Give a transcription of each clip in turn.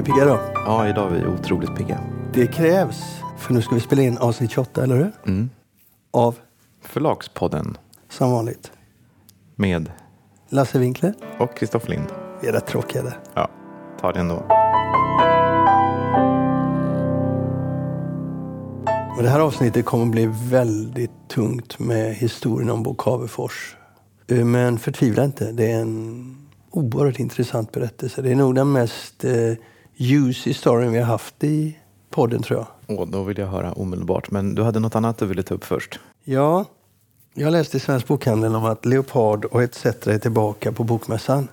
vi pigga då? Ja, idag är vi otroligt pigga. Det krävs, för nu ska vi spela in avsnitt 28, eller hur? Mm. Av, Förlagspodden som vanligt, med Lasse Winkler. och Kristoffer Lind. Vi är rätt tråkiga där. Ja, ta det ändå. Och det här avsnittet kommer bli väldigt tungt med historien om Bo Cavefors. Eh, Men förtvivla inte, det är en oerhört intressant berättelse. Det är nog den mest eh, juicy storyn vi har haft i podden tror jag. Och då vill jag höra omedelbart. Men du hade något annat du ville ta upp först. Ja, jag läste i Svensk Bokhandel om att Leopard och ETC är tillbaka på Bokmässan.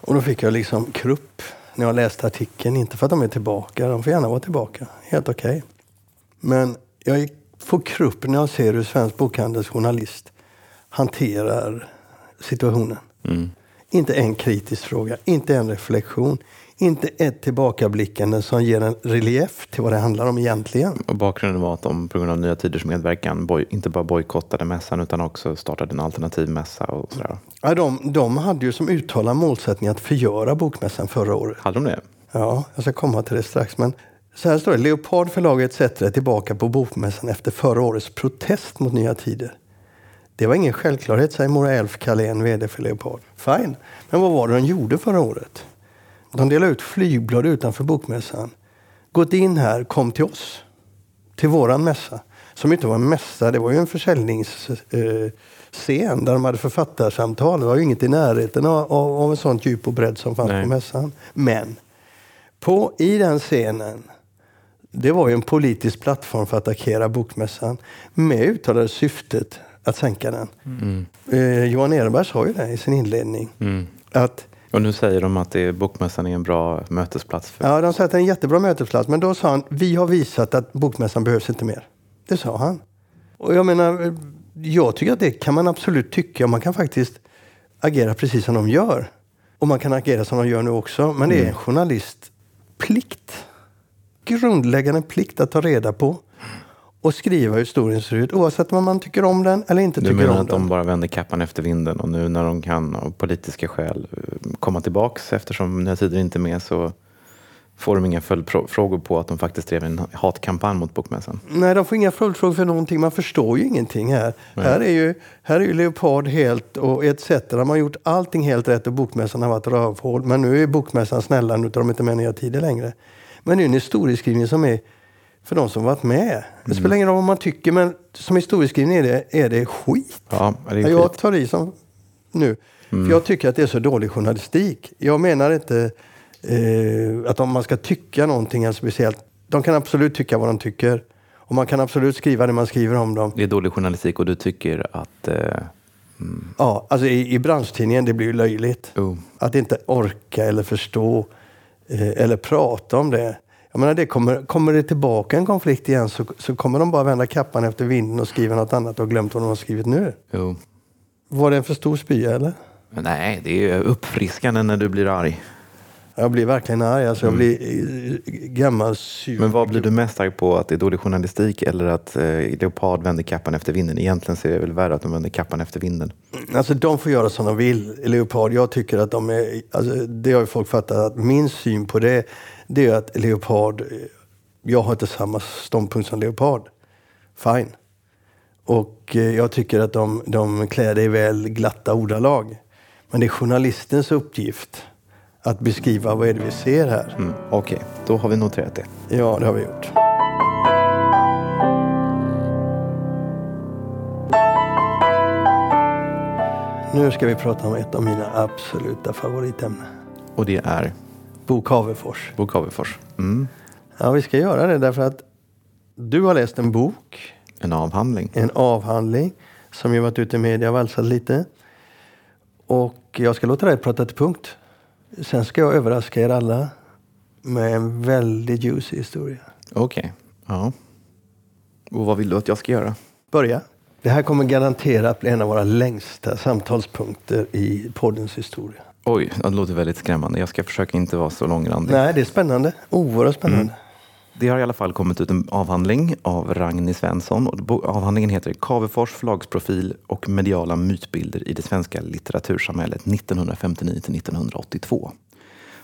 Och då fick jag liksom krupp när jag läste artikeln. Inte för att de är tillbaka, de får gärna vara tillbaka. Helt okej. Men jag får krupp när jag ser hur Svensk Bokhandels journalist hanterar situationen. Mm. Inte en kritisk fråga, inte en reflektion, inte ett tillbakablickande som ger en relief till vad det handlar om egentligen. Och bakgrunden var att de på grund av Nya Tiders medverkan boj- inte bara bojkottade mässan utan också startade en alternativ mässa och sådär. Ja, de, de hade ju som uttalad målsättning att förgöra Bokmässan förra året. Hade de det? Ja, jag ska komma till det strax. Men så här står det. Leopard förlag etc. är tillbaka på Bokmässan efter förra årets protest mot Nya Tider. Det var ingen självklarhet, säger Mora Elf Carlén, VD för Leopard. Fine. Men vad var det de gjorde förra året? De delade ut flygblad utanför Bokmässan. Gått in här, kom till oss. Till våran mässa. Som inte var en mässa, det var ju en försäljningsscen eh, där de hade författarsamtal. Det var ju inget i närheten av, av, en sån djup och bredd som fanns Nej. på mässan. Men på, i den scenen, det var ju en politisk plattform för att attackera Bokmässan med uttalade syftet att sänka den. Eh, Johan Ehrenberg sa ju det i sin inledning. Mm. Att Och nu säger de att det är, Bokmässan är en bra mötesplats. För, Ja, de sa att det är en jättebra mötesplats. Men då sa han, vi har visat att Bokmässan behövs inte mer. Det sa han. Och jag menar, jag tycker att det kan man absolut tycka. Man kan faktiskt agera precis som de gör. Och man kan agera som de gör nu också. Men det är en journalistplikt. Grundläggande plikt att ta reda på och skriva hur historien ser ut. Oavsett om man tycker om den eller inte du tycker menar om att de den. bara vänder kappan efter vinden och nu när de kan av politiska skäl eh, komma tillbaks eftersom Nya Tider inte är med så får de inga följdfrågor på att de faktiskt drev en hatkampanj mot Bokmässan. Nej, de får inga följdfrågor för någonting. Man förstår ju ingenting här. Här är ju, här är ju Leopard helt och ETC. De har gjort allting helt rätt och Bokmässan har varit rövhål. Men nu är Bokmässan snälla, nu tar de inte med nya tider längre. Men det är en historieskrivning som är för de som varit med. Det spelar ingen roll vad man tycker, men som historieskrivning är det, är det skit. Ja, det är skit. jag tar i som nu. För jag tycker att det är så dålig journalistik. Jag menar inte eh, att om man ska tycka någonting är speciellt. De kan absolut tycka vad de tycker. Och man kan absolut skriva det man skriver om dem. Det är dålig journalistik och du tycker att... Eh, Ja, alltså i, i branschtidningen, det blir ju löjligt. oh, Att inte orka eller förstå eh, eller prata om det. Jag menar, det kommer, kommer det tillbaka en konflikt igen så, så kommer de bara vända kappan efter vinden och skriva något annat och glömt vad de har skrivit nu. oh. Var det en för stor spya eller? Men Nej, det är uppfriskande när du blir arg. Jag blir verkligen arg. Alltså jag blir eh, gammal sur. Men vad blir du mest arg på? Att det är dålig journalistik eller att eh, Leopard vänder kappan efter vinden? Egentligen så är det väl värre att de vänder kappan efter vinden. Alltså de får göra som de vill, Leopard. Jag tycker att de är, alltså, det har ju folk fattat, att min syn på det, det är att Leopard, jag har inte samma ståndpunkt som Leopard. Fine. Och eh, jag tycker att de, de klär det i väl glatta ordalag. Men det är journalistens uppgift att beskriva vad är det vi ser här. Mm, Okej, då har vi noterat det. Ja, det har vi gjort. Nu ska vi prata om ett av mina absoluta favoritämnen. Och det är Bo Cavefors. Bo Cavefors. Mm. Ja, vi ska göra det därför att du har läst en bok, En avhandling. en avhandling som ju varit ute i media och valsat lite. Och jag ska låta dig prata till punkt. Sen ska jag överraska er alla med en väldigt juicy historia. Okej, ja. Och vad vill du att jag ska göra? Börja. Det här kommer garanterat bli en av våra längsta samtalspunkter i poddens historia. Oj, det låter väldigt skrämmande. Jag ska försöka inte vara så långrandig. Nej, det är spännande. Oerhört spännande. Det har i alla fall kommit ut en avhandling av Ragni Svensson. Och avhandlingen heter Cavefors förlagsprofil och mediala mytbilder i det svenska litteratursamhället 1959 till 1982.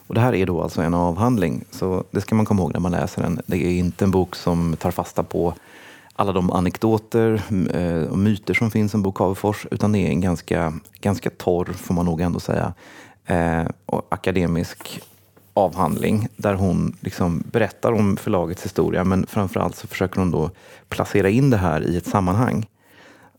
Och det här är då alltså en avhandling, så det ska man komma ihåg när man läser den. Det är inte en bok som tar fasta på alla de anekdoter eh, och myter som finns om Bo Cavefors, utan det är en ganska, ganska torr, får man nog ändå säga, eh, och akademisk avhandling där hon liksom berättar om förlagets historia men framförallt så försöker hon då placera in det här i ett sammanhang.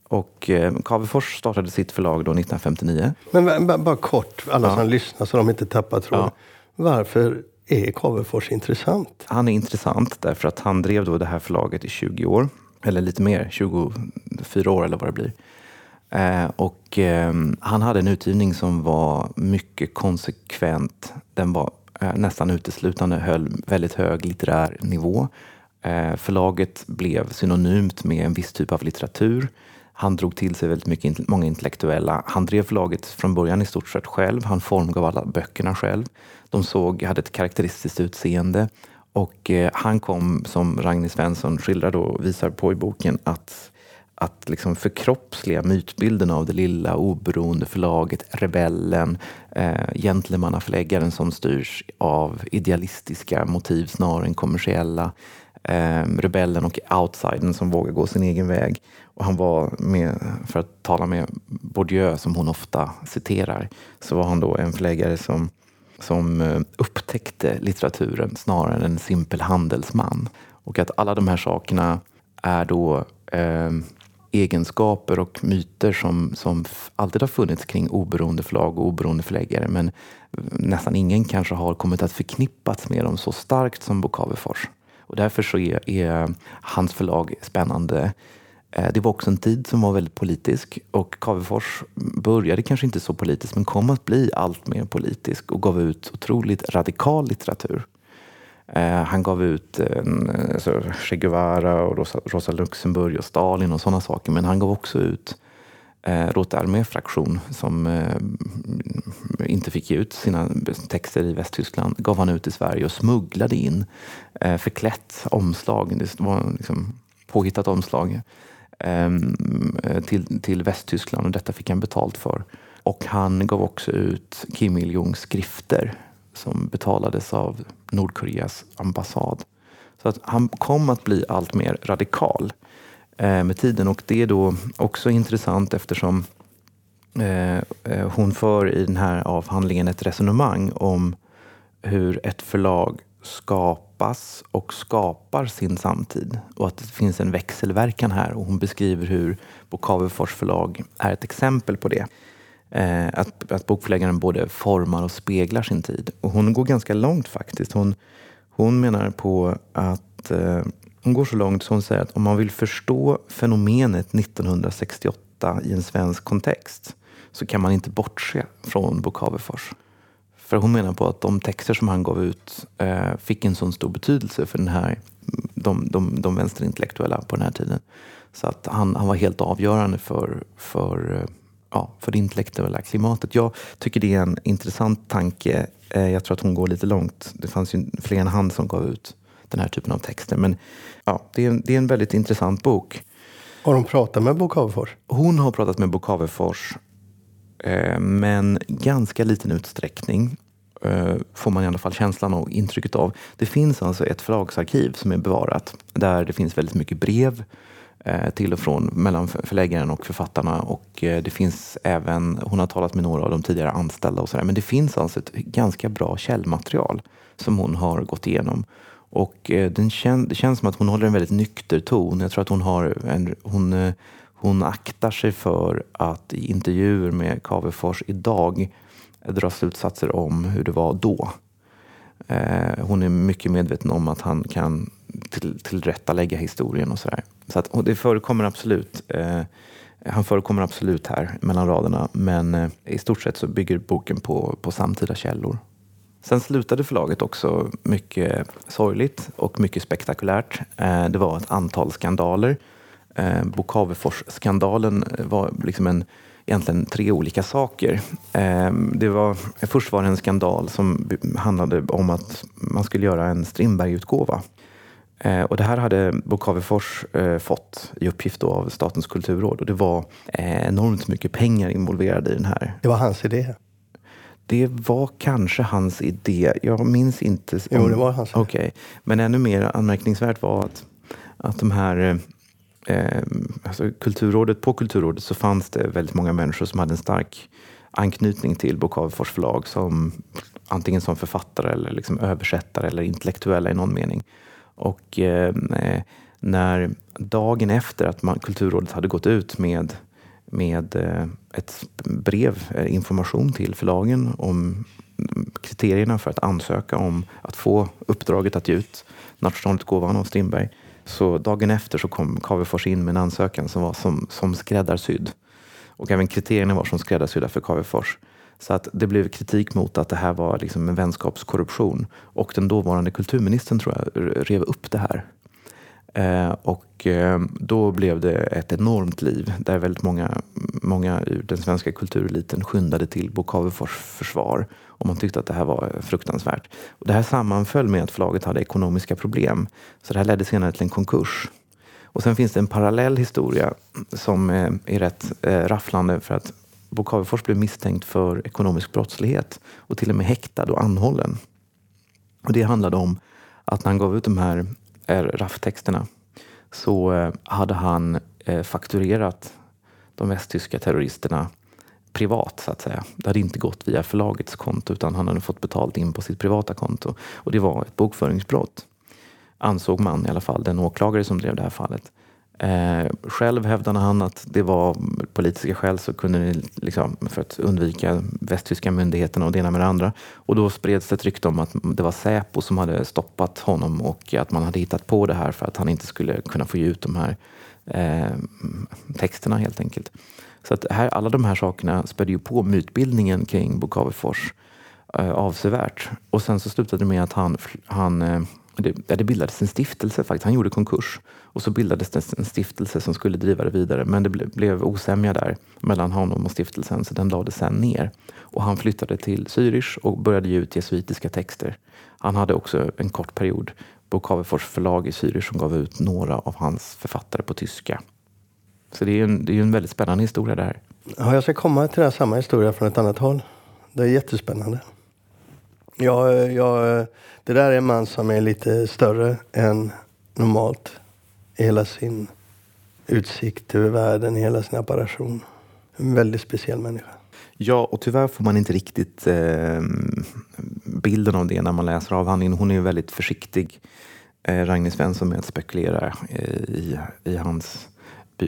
Och eh, Cavefors startade sitt förlag då 1959. Men bara kort, alla ja. som lyssnar så de inte tappar tråden. Ja. Varför är Cavefors intressant? Han är intressant därför att han drev då det här förlaget i 20 år. Eller lite mer, 24 år eller vad det blir. Eh, och eh, han hade en utgivning som var mycket konsekvent. Den var eh, nästan uteslutande höll väldigt hög litterär nivå. Eh, förlaget blev synonymt med en viss typ av litteratur. Han drog till sig väldigt mycket, många intellektuella. Han drev förlaget från början i stort sett själv. Han formgav alla böckerna själv. De såg, hade ett karaktäristiskt utseende. Och eh, han kom, som Ragnhild Svensson skildrar och visar på i boken, att, att liksom förkroppsliga mytbilden av det lilla oberoende förlaget, rebellen, eh, gentlemannaförläggaren som styrs av idealistiska motiv snarare än kommersiella. Eh, rebellen och outsidern som vågar gå sin egen väg. Och han var med, för att tala med Bourdieu som hon ofta citerar, så var han då en förläggare som, som eh, upptäckte litteraturen snarare än en simpel handelsman. Och att alla de här sakerna är då eh, egenskaper och myter som, som alltid har funnits kring oberoende förlag och oberoende förläggare. Men eh, nästan ingen kanske har kommit att förknippas med dem så starkt som Bo Cavefors. Och därför så är, är hans förlag spännande. Eh, det var också en tid som var väldigt politisk och Cavefors började kanske inte så politiskt men kom att bli allt mer politisk och gav ut otroligt radikal litteratur. Eh, han gav ut eh, alltså, Che Guevara och Rosa, Rosa Luxemburg och Stalin och sådana saker men han gav också ut eh, Rote fraktion, som eh, inte fick ge ut sina texter i Västtyskland gav han ut i Sverige och smugglade in eh, förklätt omslag. Det var liksom påhittat omslag Ehm, eh, till, till Västtyskland och detta fick han betalt för. Och han gav också ut Kim Il-Jungs skrifter som betalades av Nordkoreas ambassad. Så att han kom att bli allt mer radikal eh, med tiden och det är då också intressant eftersom eh, eh hon för i den här avhandlingen ett resonemang om hur ett förlag skapas och skapar sin samtid och att det finns en växelverkan här och hon beskriver hur Bokavefors förlag är ett exempel på det. Eh, att, att bokförläggaren både formar och speglar sin tid. Och hon går ganska långt faktiskt. Hon, hon menar på att eh, hon går så långt så hon säger att om man vill förstå fenomenet 1968 i en svensk kontext så kan man inte bortse från Bokavefors. För hon menar på att de texter som han gav ut eh, fick en så stor betydelse för den här, de, de, de vänsterintellektuella på den här tiden. Så att han, han var helt avgörande för, för, eh, ja, för det intellektuella klimatet. Jag tycker det är en intressant tanke. Eh, jag tror att hon går lite långt. Det fanns ju fler än han som gav ut den här typen av texter. Men ja, det är, det är en väldigt intressant bok. Har hon pratat med Bo Cavefors? Hon har pratat med Bo Cavefors Eh, men ganska liten utsträckning eh, får man i alla fall känslan och intrycket av. Det finns alltså ett förlagsarkiv som är bevarat där det finns väldigt mycket brev eh, till och från mellan förläggaren och författarna och det finns även, hon har talat med några av de tidigare anställda och sådär, men det finns alltså ett ganska bra källmaterial som hon har gått igenom. Och den kän, det känns som att hon håller en väldigt nykter ton. Jag tror att hon har en, hon hon aktar sig för att i intervjuer med Cavefors idag dra slutsatser om hur det var då. Eh, hon är mycket medveten om att han kan till, tillrättalägga historien och sådär. Så att, och det förekommer absolut. Eh, han förekommer absolut här mellan raderna men eh, i stort sett så bygger boken på, på samtida källor. Sen slutade förlaget också mycket sorgligt och mycket spektakulärt. Eh, det var ett antal skandaler eh, Bo Cavefors-skandalen var liksom en, egentligen tre olika saker. Eh, det var, först var det en skandal som handlade om att man skulle göra en Strindberg-utgåva. Eh, och det här hade Bo Cavefors eh, fått i uppgift av Statens kulturråd och det var eh, enormt mycket pengar involverade i den här. Det var hans idé? Det var kanske hans idé. Jag minns inte. Om, Jo, det var hans idé. Okej. Men ännu mer anmärkningsvärt var att, att de här eh, alltså kulturrådet, på Kulturrådet så fanns det väldigt många människor som hade en stark anknytning till Bo Cavefors förlag som antingen som författare eller liksom översättare eller intellektuella i någon mening. Och ehm, eh, när dagen efter att man, Kulturrådet hade gått ut med, med eh, ett brev, eh, information till förlagen om kriterierna för att ansöka om att få uppdraget att ge ut Nationalutgåvan av Strindberg. Så dagen efter så kom Cavefors in med en ansökan som var som, som skräddarsydd. Och även kriterierna var som skräddarsydda för Cavefors. Så att det blev kritik mot att det här var liksom en vänskapskorruption. Och den dåvarande kulturministern tror jag rev upp det här. Eh, och eh, då blev det ett enormt liv där väldigt många, många ur den svenska kultureliten skyndade till Bo Cavefors försvar. Och man tyckte att det här var fruktansvärt. Och det här sammanföll med att förlaget hade ekonomiska problem. Så det här ledde senare till en konkurs. Och sen finns det en parallell historia som eh, är rätt eh, rafflande för att Bo Cavefors blev misstänkt för ekonomisk brottslighet och till och med häktad och anhållen. Och det handlade om att när han gav ut de här eh, rafftexterna RAF-texterna så hade han fakturerat de västtyska terroristerna privat så att säga. Det hade inte gått via förlagets konto utan han hade fått betalt in på sitt privata konto. Och det var ett bokföringsbrott. Ansåg man i alla fall, den åklagare som drev det här fallet. Eh, själv hävdade han att det var politiska skäl så kunde ni, liksom, för att undvika västtyska myndigheterna och det ena med det andra. Och då spreds det ett rykte om att det var Säpo som hade stoppat honom och att man hade hittat på det här för att han inte skulle kunna få ge ut de här eh, texterna helt enkelt. Så att här, alla de här sakerna spädde ju på mytbildningen kring Bo Cavefors eh, avsevärt. Och sen så slutade det med att han, han eh, det, det bildades en stiftelse faktiskt. Han gjorde konkurs och så bildades det en stiftelse som skulle driva det vidare. Men det ble, blev osämja där mellan honom och stiftelsen så den lades sen ner. Och han flyttade till Zürich och började ge ut jesuitiska texter. Han hade också en kort period på förlag i Zürich som gav ut några av hans författare på tyska. Så det är en, det är en väldigt spännande historia det här. Ja, jag ska komma till den här samma historia från ett annat håll. Det är jättespännande. Ja, ja, det där är en man som är lite större än normalt i hela sin utsikt över världen, i hela sin apparation. En väldigt speciell människa. Ja, och tyvärr får man inte riktigt eh, bilden av det när man läser avhandlingen. Hon är ju väldigt försiktig, eh, Ragnhild Svensson, med att spekulera eh, i, i hans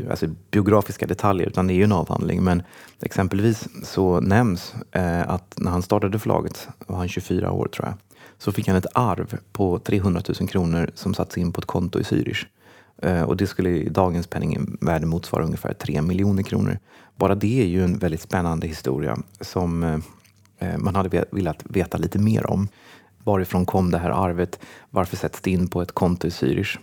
alltså biografiska detaljer, utan det är ju en avhandling. Men exempelvis så nämns eh, att när han startade förlaget, var han 24 år tror jag, så fick han ett arv på 300 000 kronor som satts in på ett konto i Zürich. Eh, och det skulle i dagens penningvärde motsvara ungefär 3 miljoner kronor. Bara det är ju en väldigt spännande historia som eh, eh man hade velat veta lite mer om. Varifrån kom det här arvet? Varför sätts det in på ett konto i Zürich?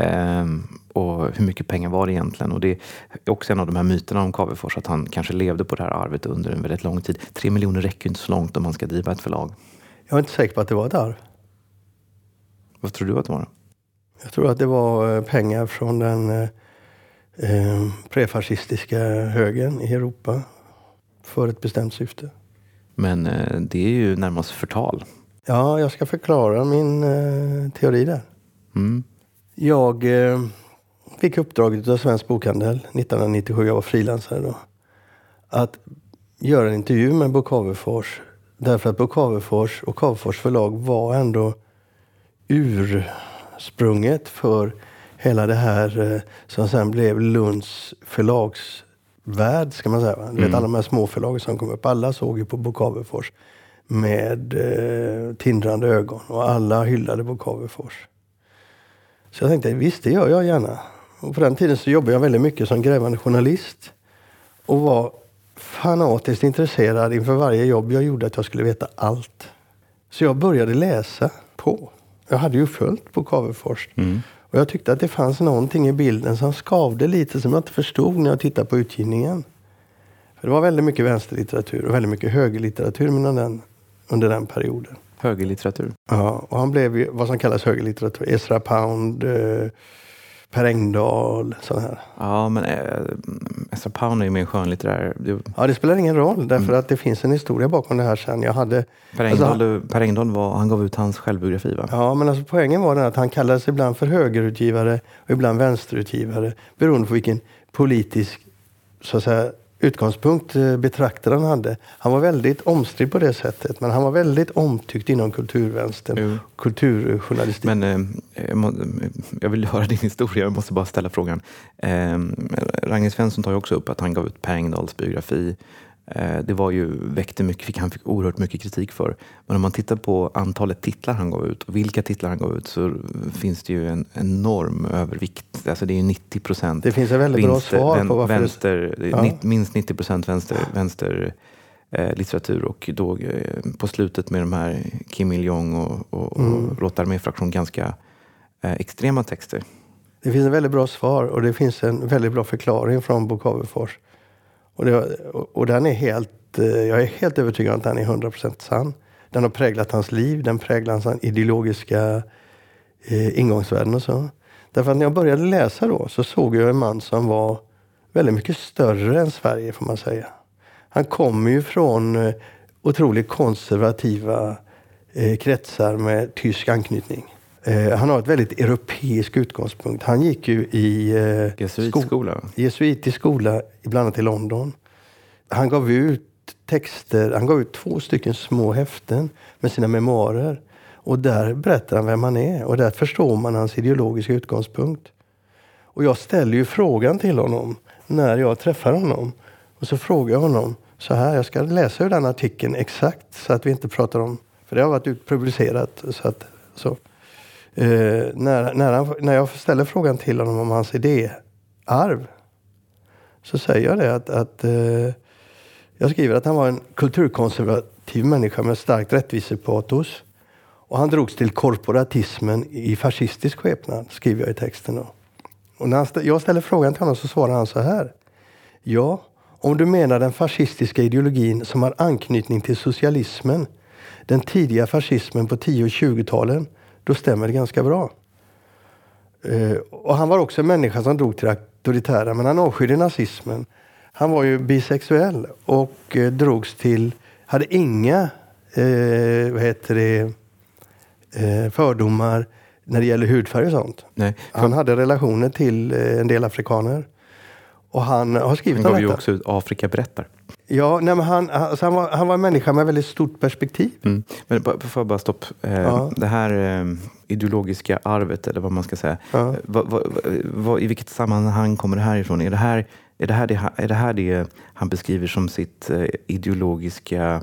Um, och hur mycket pengar var det egentligen? Och det är också en av de här myterna om Cavefors, att han kanske levde på det här arvet under en väldigt lång tid. Tre miljoner räcker inte så långt om man ska driva ett förlag. Jag är inte säker på att det var ett arv. Vad tror du att det var? Jag tror att det var eh, pengar från den eh, eh, prefascistiska högern i Europa för ett bestämt syfte. Men eh, det är ju närmast förtal. Ja, jag ska förklara min eh, teori där. Mm. Jag eh, fick uppdraget av Svensk Bokhandel 1997, jag var frilansare då, att göra en intervju med Bo Cavefors. Därför att Bo Cavefors och Cavefors förlag var ändå ursprunget för hela det här eh, som sen blev Lunds förlagsvärld, ska man säga. Va? Du vet alla de här små förlagen som kom upp. Alla såg ju på Bo Cavefors med eh, tindrande ögon och alla hyllade Bo Cavefors. Så jag tänkte, visst det gör jag gärna. Och på den tiden så jobbade jag väldigt mycket som grävande journalist. Och var fanatiskt intresserad inför varje jobb jag gjorde att jag skulle veta allt. Så jag började läsa på. Jag hade ju följt på Cavefors. Mm. Och jag tyckte att det fanns någonting i bilden som skavde lite som jag inte förstod när jag tittade på utgivningen. För det var väldigt mycket vänsterlitteratur och väldigt mycket högerlitteratur under den, under den perioden. Högerlitteratur. Ja, och han blev ju vad som kallas högerlitteratur. Ezra Pound, eh, Per Engdahl. Sån här. Ja, men äh, Ezra Pound är ju mer skönlitterär. Det, Ja, det spelar ingen roll därför att det finns en historia bakom det här sen. Jag hade, per Alltså, Engdahl, per Engdahl var, han gav ut hans självbiografi va? ja, men alltså poängen var den att han kallades ibland för högerutgivare och ibland vänsterutgivare beroende på vilken politisk så att säga, utgångspunkt eh, betraktaren hade. Han var väldigt omstridd på det sättet men han var väldigt omtyckt inom kulturvänstern, Jo. kulturjournalistik. Men eh, jag, må, jag vill höra din historia, jag måste bara ställa frågan. Eh, Ragnhild Svensson tar ju också upp att han gav ut Per Engdahls biografi. Eh, det var ju, väckte mycket, han fick oerhört mycket kritik för. Men om man tittar på antalet titlar han gav ut och vilka titlar han gav ut så finns det ju en enorm övervikt. Alltså det är ju 90 procent det finns en väldigt bra svar på varför det- vänster, Ja. nitt- minst 90 procent vänster, vänster eh, litteratur och då eh, på slutet med de här Kim Il-Jong och, och, och Mm. Rått arméfraktion ganska eh, extrema texter. Det finns en väldigt bra svar och det finns en väldigt bra förklaring från Bo Cavefors. Och, det, och, och den är helt, eh, jag är helt övertygad om att den är 100% sann. Den har präglat hans liv, den präglar hans ideologiska eh, ingångsvärden och så. Därför att när jag började läsa då så såg jag en man som var väldigt mycket större än Sverige får man säga. Han kommer ju från eh, otroligt konservativa eh, kretsar med tysk anknytning. Eh, han har ett väldigt europeisk utgångspunkt. Han gick ju i eh, Jesuitskola. jesuitisk skola, bland annat i London. Han gav ut texter, han gav ut två stycken små häften med sina memoarer. Och där berättar han vem han är och där förstår man hans ideologiska utgångspunkt. Och jag ställer ju frågan till honom när jag träffar honom. Och så frågar jag honom så här, jag ska läsa ur den artikeln exakt så att vi inte pratar om, för det har varit publicerat. Så att, så. Eh, när, när, han, när jag ställer frågan till honom om hans idéarv så säger jag det att, att eh, jag skriver att han var en kulturkonservativ människa med starkt rättvisepatos. Och han drogs till korporatismen i fascistisk skepnad, skriver jag i texten. Och när jag ställer frågan till honom så svarar han så här. Ja, om du menar den fascistiska ideologin som har anknytning till socialismen, den tidiga fascismen på 10 och 20-talen, då stämmer det ganska bra. Eh, och han var också en människa som drog till det auktoritära, men han avskydde nazismen. Han var ju bisexuell och eh, drogs till, hade inga eh, vad heter det, eh, fördomar när det gäller hudfärg och sånt. Nej, Han hade relationer till eh, en del afrikaner. Och han har skrivit han om gav ju detta. också ut Afrika berättar. Ja, nej, han, alltså han, var, han var en människa med väldigt stort perspektiv. Mm. Men får jag bara stopp. Eh, Ja. Det här eh, ideologiska arvet, eller vad man ska säga. Ja. Vad, vad, vad, I vilket sammanhang kommer det här ifrån? Är det här, är det, här det, är det, här det han beskriver som sitt eh, ideologiska,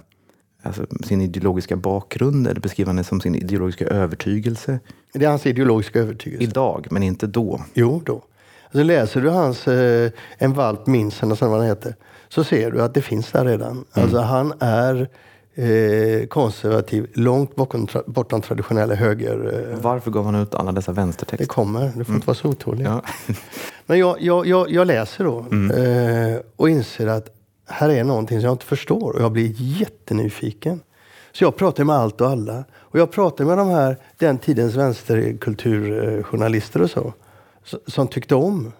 alltså sin ideologiska bakgrund? Eller beskriver han det som sin ideologiska övertygelse? Det är hans ideologiska övertygelse. Idag, men inte då. Jo då. Alltså läser du hans eh, En valp minns eller vad den heter. Så ser du att det finns där redan. Alltså han är eh, konservativ, långt bortom, bortom traditionella höger. Eh, Varför gav han ut alla dessa det vänstertexter? kommer, du får inte vara så otålig. Ja. Men jag, jag, jag, jag läser då eh, och inser att här är någonting som jag inte förstår och jag blir jättenyfiken. Så jag pratar med allt och alla. Och jag pratar med de här, den tidens vänsterkulturjournalister och så, som tyckte om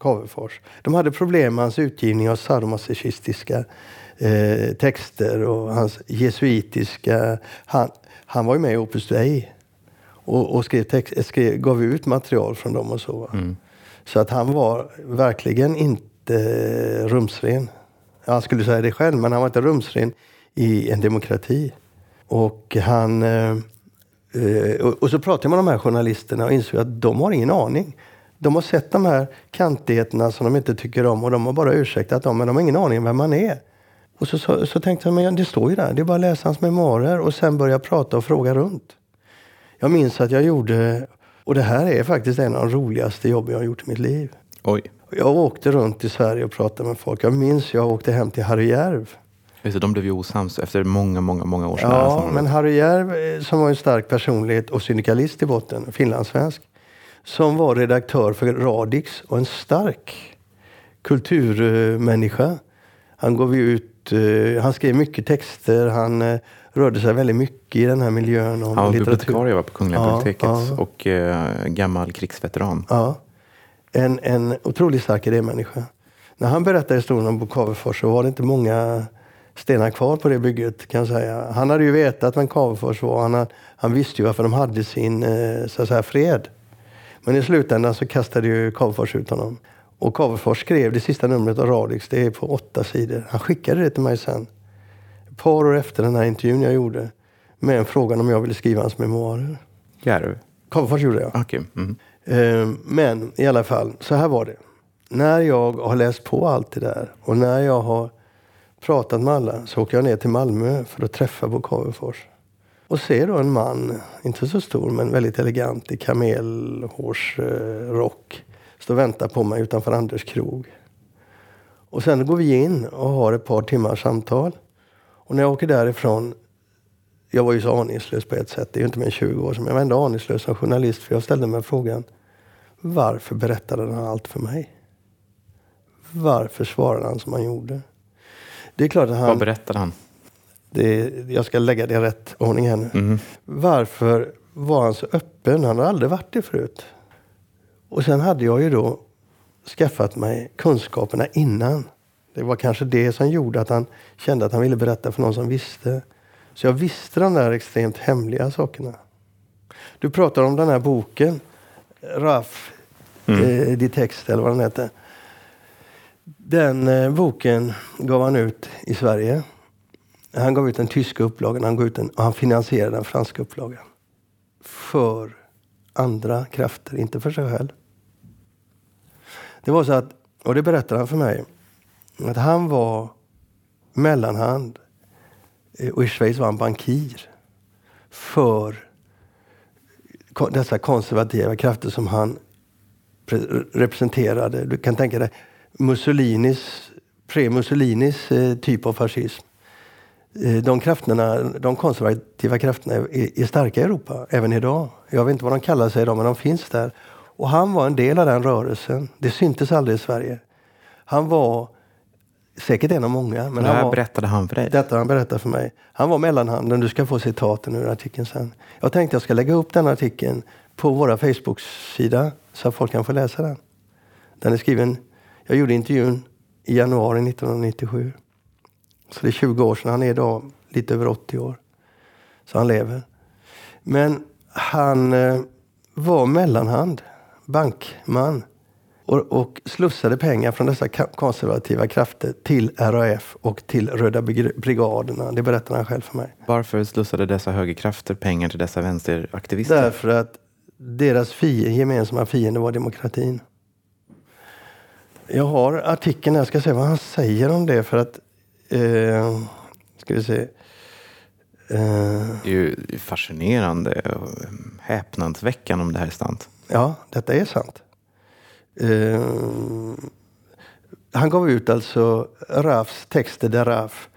Cavefors. De hade problem med hans utgivning av sadomasochistiska eh, texter och hans jesuitiska... Han, han var ju med i Opus Dei och, och skrev text, skrev, gav ut material från dem och så. va. Så att han var verkligen inte rumsren. Han skulle säga det själv, men han var inte rumsren i en demokrati. Och han... eh, eh, och, och så pratade jag med de här journalisterna och insåg att de har ingen aning. De har sett de här kantigheterna som de inte tycker om och de har bara ursäktat dem, men de har ingen aning om vem man är. Och så, så, så tänkte jag, men det står ju där, det är bara att läsa hans memoarer och sen börja prata och fråga runt. Jag minns att jag gjorde, och det här är faktiskt en av de roligaste jobb jag har gjort i mitt liv. Oj. Jag åkte runt i Sverige och pratade med folk. Jag minns jag åkte hem till Harry Järv. Just de blev ju osams efter många, många, många års Ja, men Harry Järv eh, som var en stark personlighet och syndikalist i botten, finlandssvensk, som var redaktör för Radix och en stark kulturmänniska. Han gav ut, eh, han skrev mycket texter, han eh, rörde sig väldigt mycket i den här miljön. Om Han var bibliotekarie var på Kungliga Ja, biblioteket ja. och eh, gammal krigsveteran. Ja. En, en otroligt stark idémänniska. När han berättade historien om Bo Cavefors så var det inte många stenar kvar på det bygget kan jag säga. Han hade ju vetat vem Cavefors var. Han, han visste ju varför de hade sin så att säga, fred. Men i slutändan så kastade ju Cavefors ut honom. Och Cavefors skrev det sista numret av Radix, det är på åtta sidor. Han skickade det till mig sen. Ett par år efter den här intervjun jag gjorde. Med en frågan om jag ville skriva hans memoarer. Järv? Cavefors gjorde jag. Okay. Mm. Eh, men i alla fall, så här var det. När jag har läst på allt det där och när jag har pratat med alla så åker jag ner till Malmö för att träffa Bo Cavefors. Och ser då en man, inte så stor men väldigt elegant i kamelhårsrock. stå och vänta på mig utanför Anders krog. Och sen går vi in och har ett par timmars samtal. Och när jag åker därifrån, jag var ju så aningslös på ett sätt, det är ju inte mer än 20 år sedan, men jag var ändå aningslös som journalist för jag ställde mig frågan, varför berättade han allt för mig? Varför svarade han som han gjorde? Det är klart att han... Vad berättade han? Det, jag ska lägga det i rätt ordning här nu. Mm. Varför var han så öppen? Han har aldrig varit det förut. Och sen hade jag ju då skaffat mig kunskaperna innan. Det var kanske det som gjorde att han kände att han ville berätta för någon som visste. Så jag visste de där extremt hemliga sakerna. Du pratar om den här boken, Raff, mm. eh, text eller vad den heter. Den eh, boken gav han ut i Sverige. Han gav ut den tyska upplagan han, gav ut den, och han finansierade den franska upplagan. För andra krafter, inte för sig själv. Det var så att, och det berättade han för mig, att han var mellanhand eh, och i Schweiz var han bankir för dessa konservativa krafter som han representerade. Du kan tänka dig Mussolinis, pre-Mussolinis eh, typ av fascism. Eh, de, krafterna, de konservativa krafterna är, är, starka i Europa, även idag. Jag vet inte vad de kallar sig idag, men de finns där. Och han var en del av den rörelsen. Det syntes aldrig i Sverige. Han var säkert en av många. Men det här var, berättade han för dig? Detta han berättade för mig. Han var mellanhanden. Du ska få citaten ur artikeln sen. Jag tänkte jag ska lägga upp den artikeln på våra Facebook-sida så att folk kan få läsa den. Den är skriven jag gjorde intervjun i januari 1997. Så det är 20 år sedan. Han är idag lite över 80 år. Så han lever. Men han eh, var mellanhand, bankman och, och slussade pengar från dessa konservativa krafter till RAF och till Röda brigaderna. Det berättar han själv för mig. Varför slussade dessa högerkrafter pengar till dessa vänsteraktivister? Därför att deras fiende, gemensamma fiende var demokratin. Jag har artikeln här, jag ska se vad han säger om det för att... Eh, ska vi se. Eh, det är ju fascinerande och häpnadsväckande om det här är sant. Ja, detta är sant. Eh, han gav ut alltså Rafs texter där Raf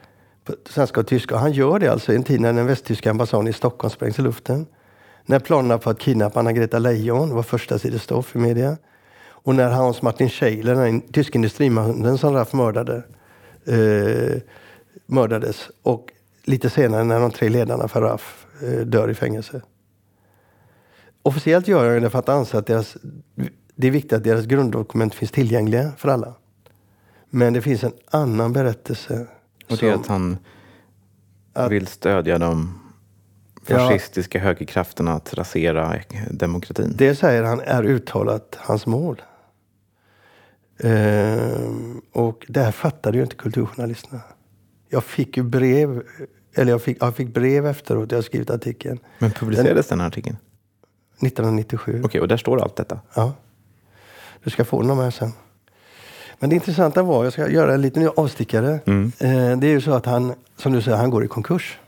på svenska och tyska. Han gör det alltså i en tid när den västtyska ambassaden i Stockholm sprängs i luften. När planerna på att kidnappa Anna-Greta Leijon var första sidestoff i media. Och när Hans Martin Scheler, den tyska industrimannen som Raff mördade, eh, mördades. Och lite senare när de tre ledarna för Raff eh, dör i fängelse. Officiellt gör han det för att anse att deras, det är viktigt att deras grunddokument finns tillgängliga för alla. Men det finns en annan berättelse. Och det är att han att, vill stödja de fascistiska ja, högerkrafterna att rasera demokratin? Det säger han är uttalat hans mål. Ehm, och det här fattade ju inte kulturjournalisterna. Jag fick ju brev, eller jag fick, jag fick brev efteråt, jag skrivit artikeln. Men publicerades den, den artikeln? 1997. Okej, okay, och där står allt detta? Ja. Du ska få den här sen. Men det intressanta var, jag ska göra en liten avstickare. Mm. Eh, det är ju så att han, som du säger, han går i konkurs.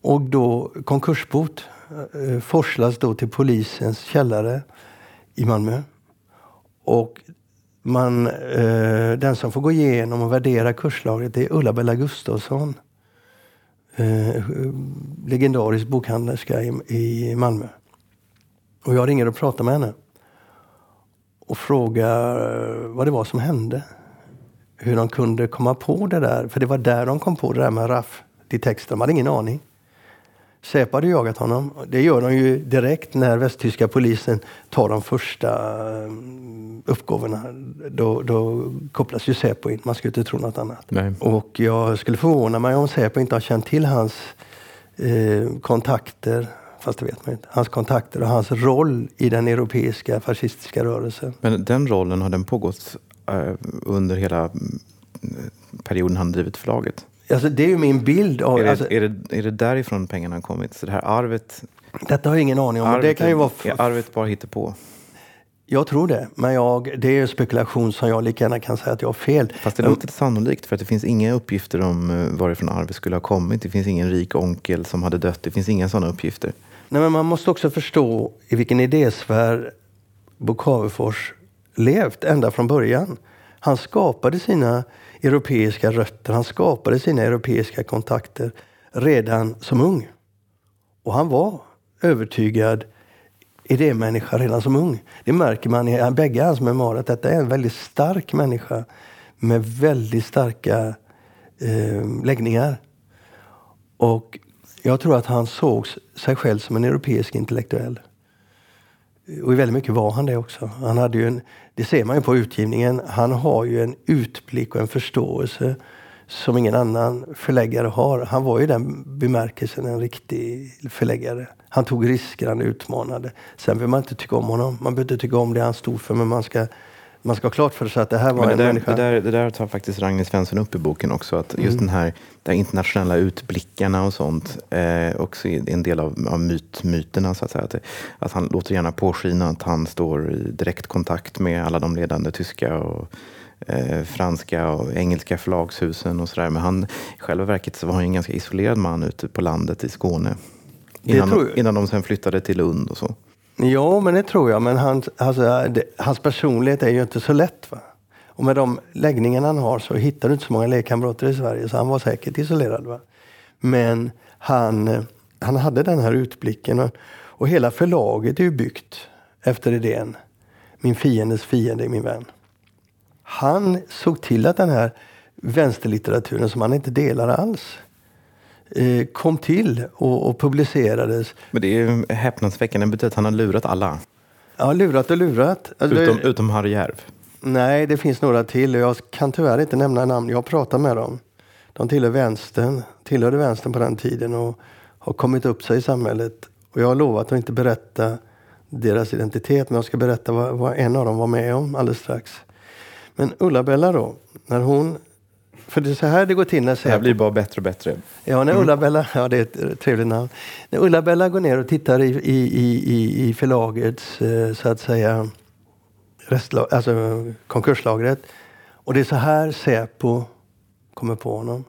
Och då konkursbot eh, forslas då till polisens källare i Malmö. Och man, eh, den som får gå igenom och värdera kurslagret är Ulla-Bella Gustafsson. Eh, legendarisk bokhandlerska i, i Malmö. Och jag ringer och pratar med henne. Och frågar eh, vad det var som hände. Hur de kunde komma på det där. För det var där de kom på det där med raff i texten. De hade ingen aning. Säpo hade jagat honom. Det gör de ju direkt när västtyska polisen tar de första eh, uppgåvorna. Då, då kopplas ju Säpo in. Man skulle inte tro något annat. Nej. Och jag skulle förvåna mig om Säpo inte har känt till hans eh, kontakter, fast det vet man inte, hans kontakter och hans roll i den europeiska fascistiska rörelsen. Men den rollen, har den pågått eh, under hela mm, perioden han drivit förlaget? Alltså, det är ju min bild. Av, Är det, alltså, är, det, är det därifrån pengarna har kommit? Så det här arvet, detta har jag ingen aning om. men det arvet, kan ju vara är arvet bara på? Jag tror det, men jag, det är spekulation som jag lika gärna kan säga att jag har fel. Fast det Men- låter sannolikt för att det finns inga uppgifter om eh, varifrån arvet skulle ha kommit. Det finns ingen rik onkel som hade dött. Det finns inga sådana uppgifter. Nej, men man måste också förstå i vilken idésfär Bo Cavefors levt ända från början. Han skapade sina europeiska rötter, han skapade sina europeiska kontakter redan som ung. Och han var övertygad idémänniska redan som ung. Det märker man i bägge hans memoarer att detta är en väldigt stark människa med väldigt starka eh, läggningar. Och jag tror att han såg sig själv som en europeisk intellektuell. Och i väldigt mycket var han det också. Han hade ju en, det ser man ju på utgivningen. Han har ju en utblick och en förståelse som ingen annan förläggare har. Han var ju i den bemärkelsen en riktig förläggare. Han tog risker, han utmanade. Sen behöver man inte tycka om honom. Man behöver inte tycka om det han stod för, men man ska, man ska ha klart för sig att det här var det, en där, människa. det, där, det där tar faktiskt Ragnhild Svensson upp i boken också. Att just Mm. den här de internationella utblickarna och sånt eh, också är en del av, av myt, myterna. Så att, säga. Att, att han låter gärna påskina att han står i direkt kontakt med alla de ledande tyska och eh, franska och engelska förlagshusen och sådär. Men han, i själva verket så var han en ganska isolerad man ute på landet i Skåne. Innan, tror innan de sen flyttade till Lund och så. Ja, men det tror jag. Men hans, alltså, det, hans personlighet är ju inte så lätt. Va? Och med de läggningarna han har så hittar du inte så många lekkamrater i Sverige. Så han var säkert isolerad. Va? Men han, han hade den här utblicken. Och, och hela förlaget är ju byggt efter idén. Min fiendes fiende är min vän. Han såg till att den här vänsterlitteraturen som han inte delar alls kom till och, och publicerades. Men det är ju häpnadsväckande. Det betyder att han har lurat alla. Ja, lurat och lurat. Alltså, det- Utom, utom Harry Järv. Nej, det finns några till. Jag kan tyvärr inte nämna namn. Jag har pratat med dem. De tillhör vänstern, tillhörde vänstern på den tiden och har kommit upp sig i samhället. Och jag har lovat att inte berätta deras identitet, men jag ska berätta vad, vad en av dem var med om alldeles strax. Men Ulla-Bella då, när hon... För det är så här det går till när Det här blir bara bättre och bättre. Ja, när Ulla-Bella, ja det är ett eh, trevligt namn. När Ulla-Bella går ner och tittar i, i, i, i, förlagets, eh, så att säga, restla, alltså konkurslagret. Och det är så här Säpo kommer på honom.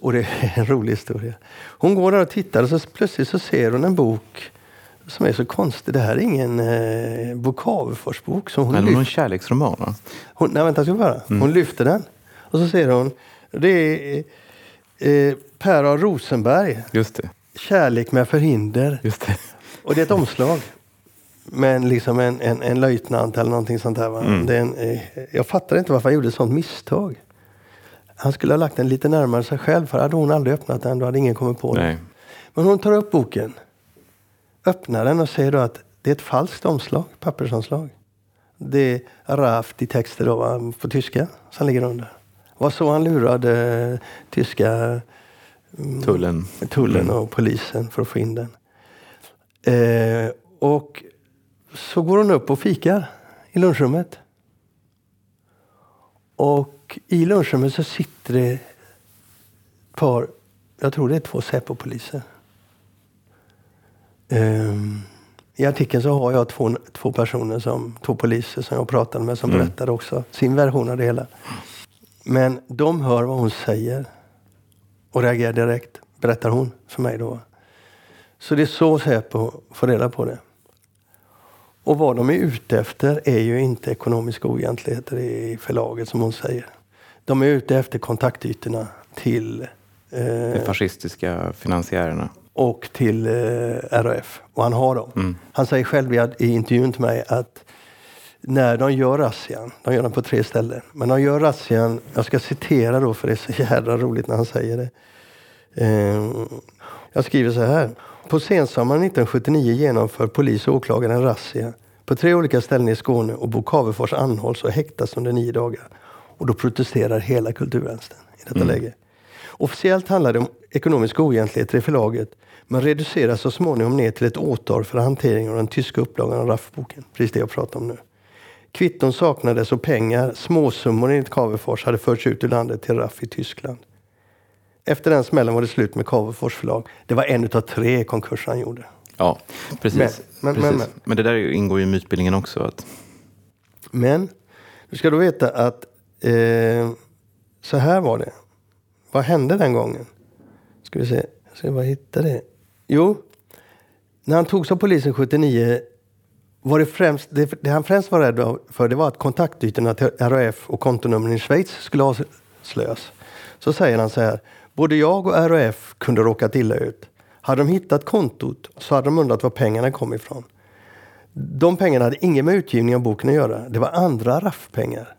Och det är en rolig historia. Hon går där och tittar och så plötsligt så ser hon en bok som är så konstig. Det här är ingen eh, Bo Cavefors-bok. Hon lyfter- någon kärleksroman va? hon, nej, vänta, ska jag bara. Hon lyfter den och så ser hon. Det är eh, Per A. Rosenberg, Just det. Kärlek med förhinder. Just det. Och det är ett omslag. Med liksom en, en, en löjtnant eller någonting sånt där. Va? Det är en, eh, jag fattar inte varför han gjorde ett sånt misstag. Han skulle ha lagt den lite närmare sig själv. För hade hon aldrig öppnat den, då hade ingen kommit på det. Nej. Men hon tar upp boken, öppnar den och säger då att det är ett falskt omslag, pappersomslag. Det är Raft i texter då, va, på tyska som ligger under. Var så han lurade tyska Tullen. tullen och polisen för att få in den. Eh, och så går hon upp och fikar i lunchrummet. Och i lunchrummet så sitter det ett par, jag tror det är två Säpo-poliser. Ehm, I artikeln så har jag två, två personer, som, två poliser som jag pratade med som berättade också sin version av det hela. Men de hör vad hon säger och reagerar direkt, berättar hon för mig då. Så det är så Säpo får reda på det. Och vad de är ute efter är ju inte ekonomiska oegentligheter i förlaget som hon säger. De är ute efter kontaktytorna till De eh, fascistiska finansiärerna. och till eh, RAF. Och han har dem. Han säger själv i, i intervjun till mig att när de gör razzian, de gör den på tre ställen, men de gör razzian, jag ska citera då för det är så jävla roligt när han säger det. Eh, Jag skriver så här. På sensommaren 1979 genomför polis och åklagare en razzia på tre olika ställen i Skåne och Bo Cavefors anhålls och häktas under nio dagar. Och då protesterar hela kulturvänstern i detta mm. läge. Officiellt handlar det om ekonomiska oegentligheter i förlaget men reduceras så småningom ner till ett åtal för hantering av den tyska upplagan av RAF-boken. Precis det jag pratar om nu. Kvitton saknades och pengar, småsummor enligt Cavefors, hade förts ut ur landet till RAF i Tyskland. Efter den smällen var det slut med Cavefors förlag. Det var en av tre konkurser han gjorde. Ja, precis. Men, men, precis. Men, men, det där ingår ju i mytbildningen också. Att... Men du ska då veta att eh, så här var det. Vad hände den gången? Ska vi se, jag ska bara hitta det. Jo, när han togs av polisen 79 var det, främst, det, det han främst var rädd för det var att kontaktytorna till RAF och kontonumren i Schweiz skulle avslöjas. Så säger han så här. Både jag och RAF kunde råkat illa ut. Hade de hittat kontot så hade de undrat var pengarna kom ifrån. De pengarna hade inget med utgivning av boken att göra. Det var andra RAF-pengar.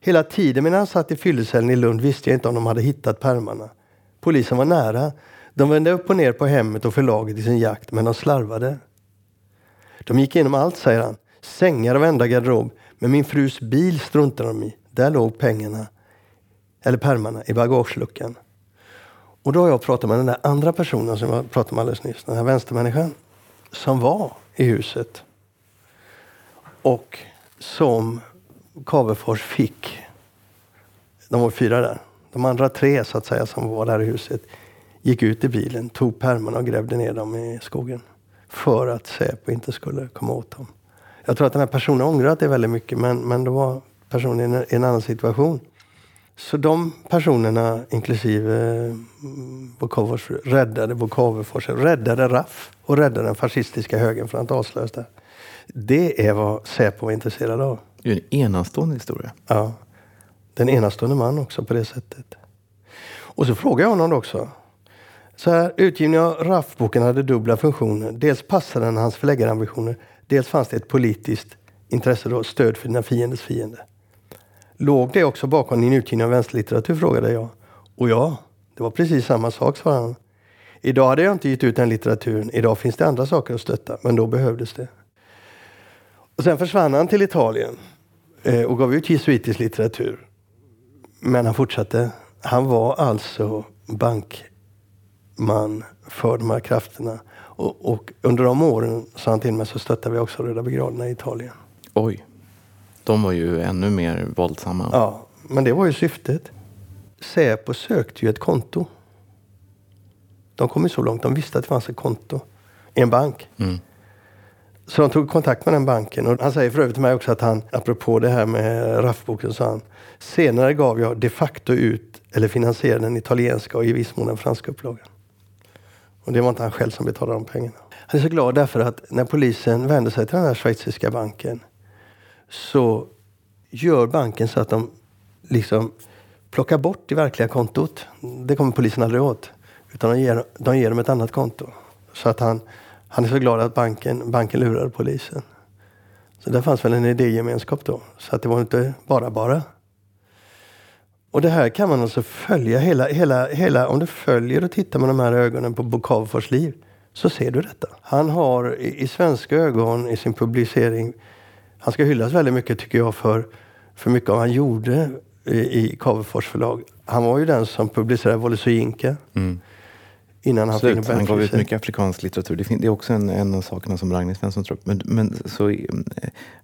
Hela tiden medan han satt i fyllecellen i Lund visste jag inte om de hade hittat pärmarna. Polisen var nära. De vände upp och ner på hemmet och förlaget i sin jakt, men de slarvade. De gick igenom allt, säger han. Sängar och vända garderob. Men min frus bil struntade de i. Där låg pengarna, eller pärmarna, i bagageluckan. Och då har jag pratat med den där andra personen som jag pratade med alldeles nyss. Den här vänstermänniskan. Som var i huset. Och som Cavefors fick. De var fyra där. De andra tre så att säga som var där i huset gick ut i bilen, tog pärmarna och grävde ner dem i skogen. För att Säpo inte skulle komma åt dem. Jag tror att den här personen ångrat det väldigt mycket men, men då var personen i en annan situation. Så de personerna, inklusive mm, räddade Bokavefors, räddade RAF och räddade den fascistiska högern från att avslöjas där. Det är vad Säpo var intresserad av. Det är en enastående historia. Ja. Den enastående man också på det sättet. Och så frågade jag honom också. Så här, utgivningen av RAF-boken hade dubbla funktioner. Dels passade den hans förläggarambitioner. Dels fanns det ett politiskt intresse då, stöd för dina fienders fiende. Låg det också bakom din utgivning av vänsterlitteratur? frågade jag. Och ja, det var precis samma sak, svarade han. Idag hade jag inte gett ut den litteraturen. Idag finns det andra saker att stötta, men då behövdes det. Och sen försvann han till Italien eh, och gav ut jesuitisk litteratur. Men han fortsatte. Han var alltså bank bankman för de här krafterna. Och, och under de åren, sa han till mig, så stöttade vi också Röda brigaderna i Italien. Oj. De var ju ännu mer våldsamma. Ja, men det var ju syftet. Säpo sökte ju ett konto. De kom ju så långt. De visste att det fanns ett konto i en bank. Mm. Så de tog kontakt med den banken. Och han säger för övrigt till mig också att han, apropå det här med RAF-boken, sa han. Senare gav jag de facto ut, eller finansierade den italienska och i viss mån den franska upplagan. Och det var inte han själv som betalade de pengarna. Han är så glad därför att när polisen vände sig till den här schweiziska banken så gör banken så att de liksom plockar bort det verkliga kontot. Det kommer polisen aldrig åt. Utan de ger, de ger dem ett annat konto. Så att han, han är så glad att banken, banken lurade polisen. Så där fanns väl en idégemenskap då. Så att det var inte bara bara. Och det här kan man alltså följa hela, hela, hela om du följer och tittar med de här ögonen på Bokavfors liv så ser du detta. Han har i, i svenska ögon i sin publicering han ska hyllas väldigt mycket tycker jag för, för mycket av vad han gjorde i, i Cavefors förlag. Han var ju den som publicerade Wolle. Mm. Innan han Slut. Han gav ut mycket afrikansk litteratur. Det, det är också en, en av sakerna som Ragnhild Svensson tar upp. Men, men så, eh,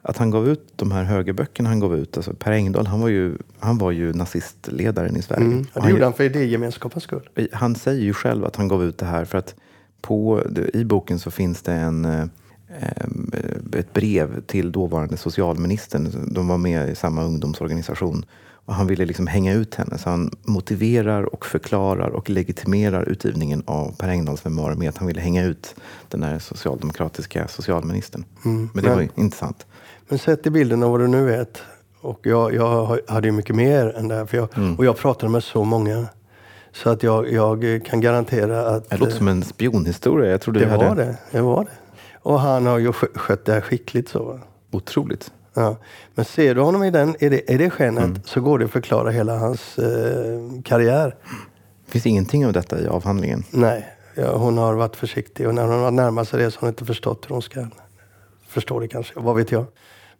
att han gav ut de här högerböckerna han gav ut. Alltså per Engdahl, han var ju, han var ju nazistledaren i Sverige. Mm. Ja, det gjorde han för idégemenskapens skull. Han säger ju själv att han gav ut det här för att på, i boken så finns det en eh, Eh, ett brev till dåvarande socialministern. De var med i samma ungdomsorganisation. Och han ville liksom hänga ut henne. Så han motiverar och förklarar och legitimerar utgivningen av Per Engdahls memoarer med att han ville hänga ut den där socialdemokratiska socialministern. Mm, men det men, var intressant. Men sätt i bilden av vad du nu vet. Och jag, jag hade ju mycket mer än det här. För jag, mm. Och jag pratade med så många. Så att jag, jag kan garantera att... Det låter som en spionhistoria. Jag trodde det hade... var det. Det var det. Och han har ju skött det här skickligt så. Otroligt. Ja. Men ser du honom i, den, i, det, i det skenet mm. så går det att förklara hela hans eh, karriär. Det finns ingenting av detta i avhandlingen? Nej. ja, hon har varit försiktig och när hon har närmat sig det så har hon inte förstått hur hon ska förstå det kanske. Vad vet jag.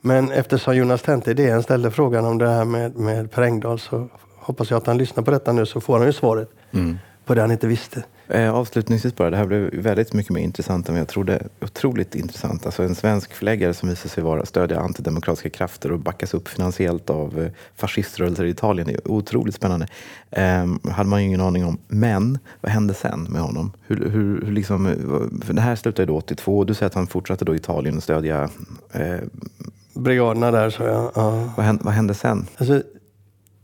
Men eftersom Jonas Tente DN ställde frågan om det här med, med Per Engdahl så hoppas jag att han lyssnar på detta nu så får han ju svaret Mm. på det han inte visste. Eh, avslutningsvis bara, det här blev väldigt mycket mer intressant än vad jag trodde. Otroligt intressant. Alltså en svensk förläggare som visar sig vara stödja antidemokratiska krafter och backas upp finansiellt av eh, fasciströrelser i Italien. Det är otroligt spännande. Eh, hade man ju ingen aning om. Men vad hände sen med honom? Hur, hur, hur liksom, eh, för det här slutade då 82 och du säger att han fortsatte då Italien och stödja. Eh, Brigaderna där så jag. Ja. vad, hände, vad hände sen? Alltså,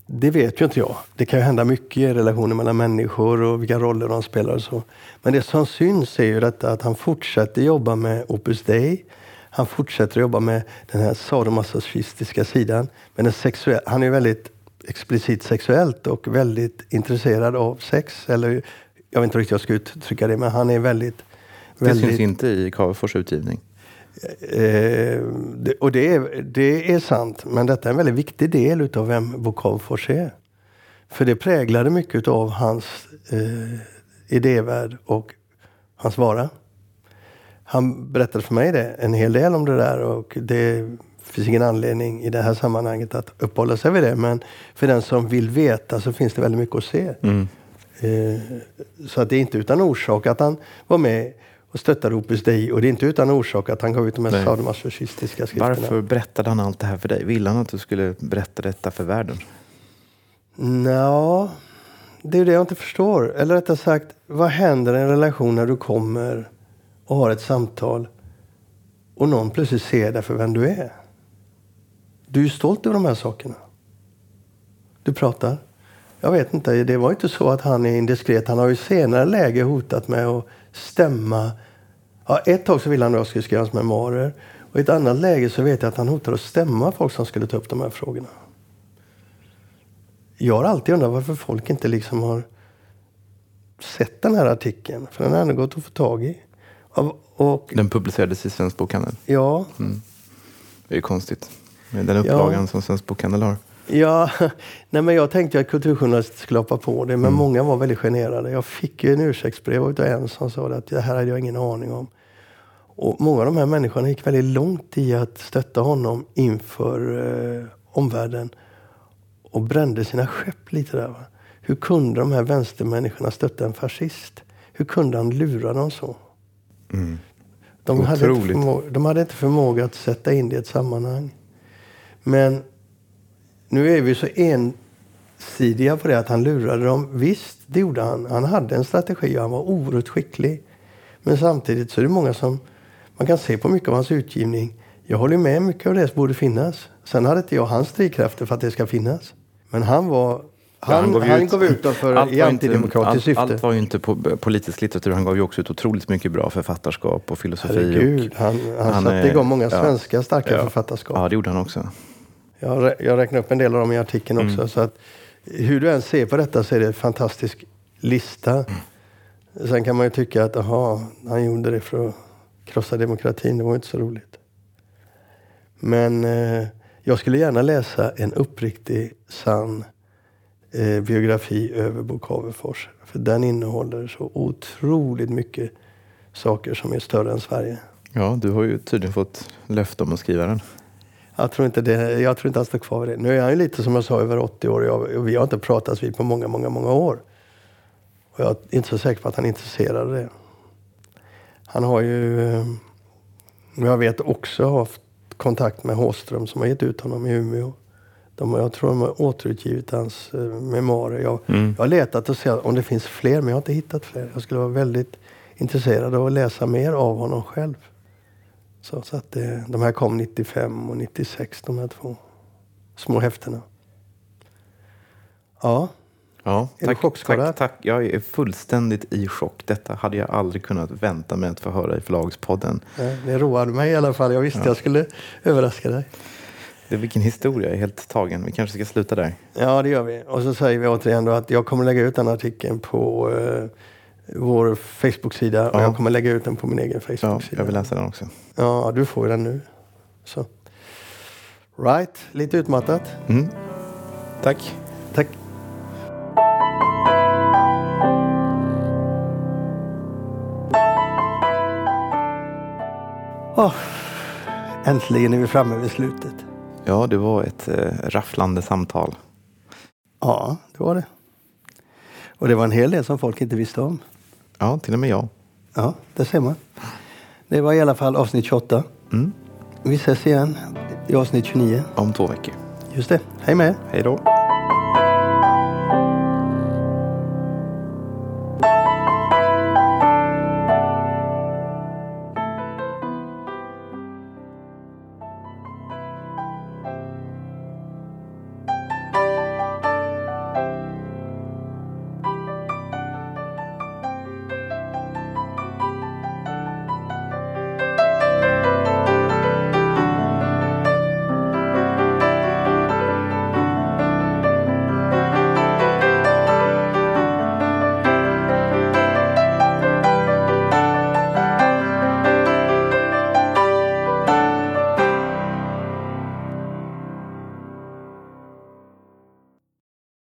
det vet ju inte jag. Det kan ju hända mycket i relationer mellan människor och vilka roller de spelar och så. Men det som syns är ju detta att han fortsätter jobba med Opus Dei. Han fortsätter jobba med den här sadomasochistiska sidan. Men sexuell, han är ju väldigt explicit sexuellt och väldigt intresserad av sex. Eller jag vet inte riktigt hur jag ska uttrycka det, men han är väldigt... Det väldigt syns inte i Cavefors utgivning. Eh, det, och det är, det är sant, men detta är en väldigt viktig del utav vem Bo Cavefors är. För det präglade mycket av hans eh, idévärld och hans vara. Han berättade för mig det, en hel del om det där och det finns ingen anledning i det här sammanhanget att uppehålla sig vid det. Men för den som vill veta så finns det väldigt mycket att se. Mm. Eh, Så att det är inte utan orsak att han var med och stöttade Opus Dei och det är inte utan orsak att han gav ut de här sadomasochistiska skrifterna. Varför berättade han allt det här för dig? Ville han att du skulle berätta detta för världen? Nå, det är det jag inte förstår. Eller rättare sagt, vad händer i en relation när du kommer och har ett samtal och någon plötsligt ser dig för vem du är? Du är ju stolt över de här sakerna. Du pratar. Jag vet inte, det var inte så att han är indiskret. Han har ju senare läge hotat med att stämma. Ja, ett tag så ville han att jag skulle skriva hans memoarer. Och i ett annat läge så vet jag att han hotade att stämma folk som skulle ta upp de här frågorna. Jag har alltid undrat varför folk inte liksom har sett den här artikeln. För den har ändå gått att få tag i. Och, Den publicerades i Svensk Bokhandel. ja, Det är ju konstigt. Med den upplagan som Svensk Bokhandel har. Ja, nej men jag tänkte att kulturjournalister skulle hoppa på det, men många var väldigt generade. Jag fick ju en ursäktsbrev av en som sa att det här hade jag ingen aning om. Och många av de här människorna gick väldigt långt i att stötta honom inför eh, omvärlden och brände sina skepp lite där. Va? Hur kunde de här vänstermänniskorna stötta en fascist? Hur kunde han lura dem så? De, hade de hade inte förmåga att sätta in det i ett sammanhang. Men nu är vi så ensidiga på det att han lurade dem. Visst, det gjorde han. Han hade en strategi och han var oerhört skicklig. Men samtidigt så är det många som... Man kan se på mycket av hans utgivning. Jag håller med mycket av det som borde finnas. Sen hade inte jag hans drivkrafter för att det ska finnas. Men han var... Han, gav han, ut- gav ut dem för, Allt i antidemokratiskt syfte. Allt var ju inte på, politisk litteratur. Han gav ju också ut otroligt mycket bra författarskap och filosofi. Herregud, och, han, han, han satte igång många ja. svenska starka Ja. författarskap. Ja, det gjorde han också. Jag, jag räknar upp en del av dem i artikeln Mm. också. Så att, hur du än ser på detta så är det en fantastisk lista. Mm. Sen kan man ju tycka att aha, han gjorde det för att krossa demokratin. Det var inte så roligt. Men eh, jag skulle gärna läsa en uppriktig, sann eh, biografi över Bo Cavefors. För den innehåller så otroligt mycket saker som är större än Sverige. Ja, du har ju tydligen fått löfte om att skriva den. Jag tror inte, det, jag tror inte han står kvar vid det. Nu är han ju lite som jag sa över 80 år och, jag, och vi har inte pratats vid på många, många, många år. Och jag är inte så säker på att han är intresserad av det. Han har ju, eh, jag vet också haft kontakt med Håström som har gett ut honom i Umeå. De, jag tror de har återutgivit hans eh, memoarer. Jag, Mm. jag har letat och sett om det finns fler men jag har inte hittat fler. Jag skulle vara väldigt intresserad av att läsa mer av honom själv. Så, så att det, de här kom 95 och 96, de här två små häftena. Ja, Ja, Är du tack, chockskadad? tack, tack. Jag är fullständigt i chock. Detta hade jag aldrig kunnat vänta mig att få höra i Förlagspodden. eh, det roade mig i alla fall. Jag visste jag skulle överraska dig. Det är vilken historia, jag är helt tagen. Vi kanske ska sluta där. Ja, det gör vi. Och så säger vi återigen då att jag kommer lägga ut den artikeln på eh, vår Facebook-sida och jag kommer lägga ut den på min egen Facebook-sida. Ja, jag vill läsa den också. Ja, du får den nu. Så. Right, lite utmattat. Mm. Tack. Tack. Oh, äntligen är vi framme vid slutet. Ja, det var ett eh, rafflande samtal. Ja, det var det. Och det var en hel del som folk inte visste om. Ja, till och med jag. Ja, det ser man. Det var i alla fall avsnitt 28. Mm. Vi ses igen i avsnitt 29. Om två veckor. Just det. Hej med. Hej då.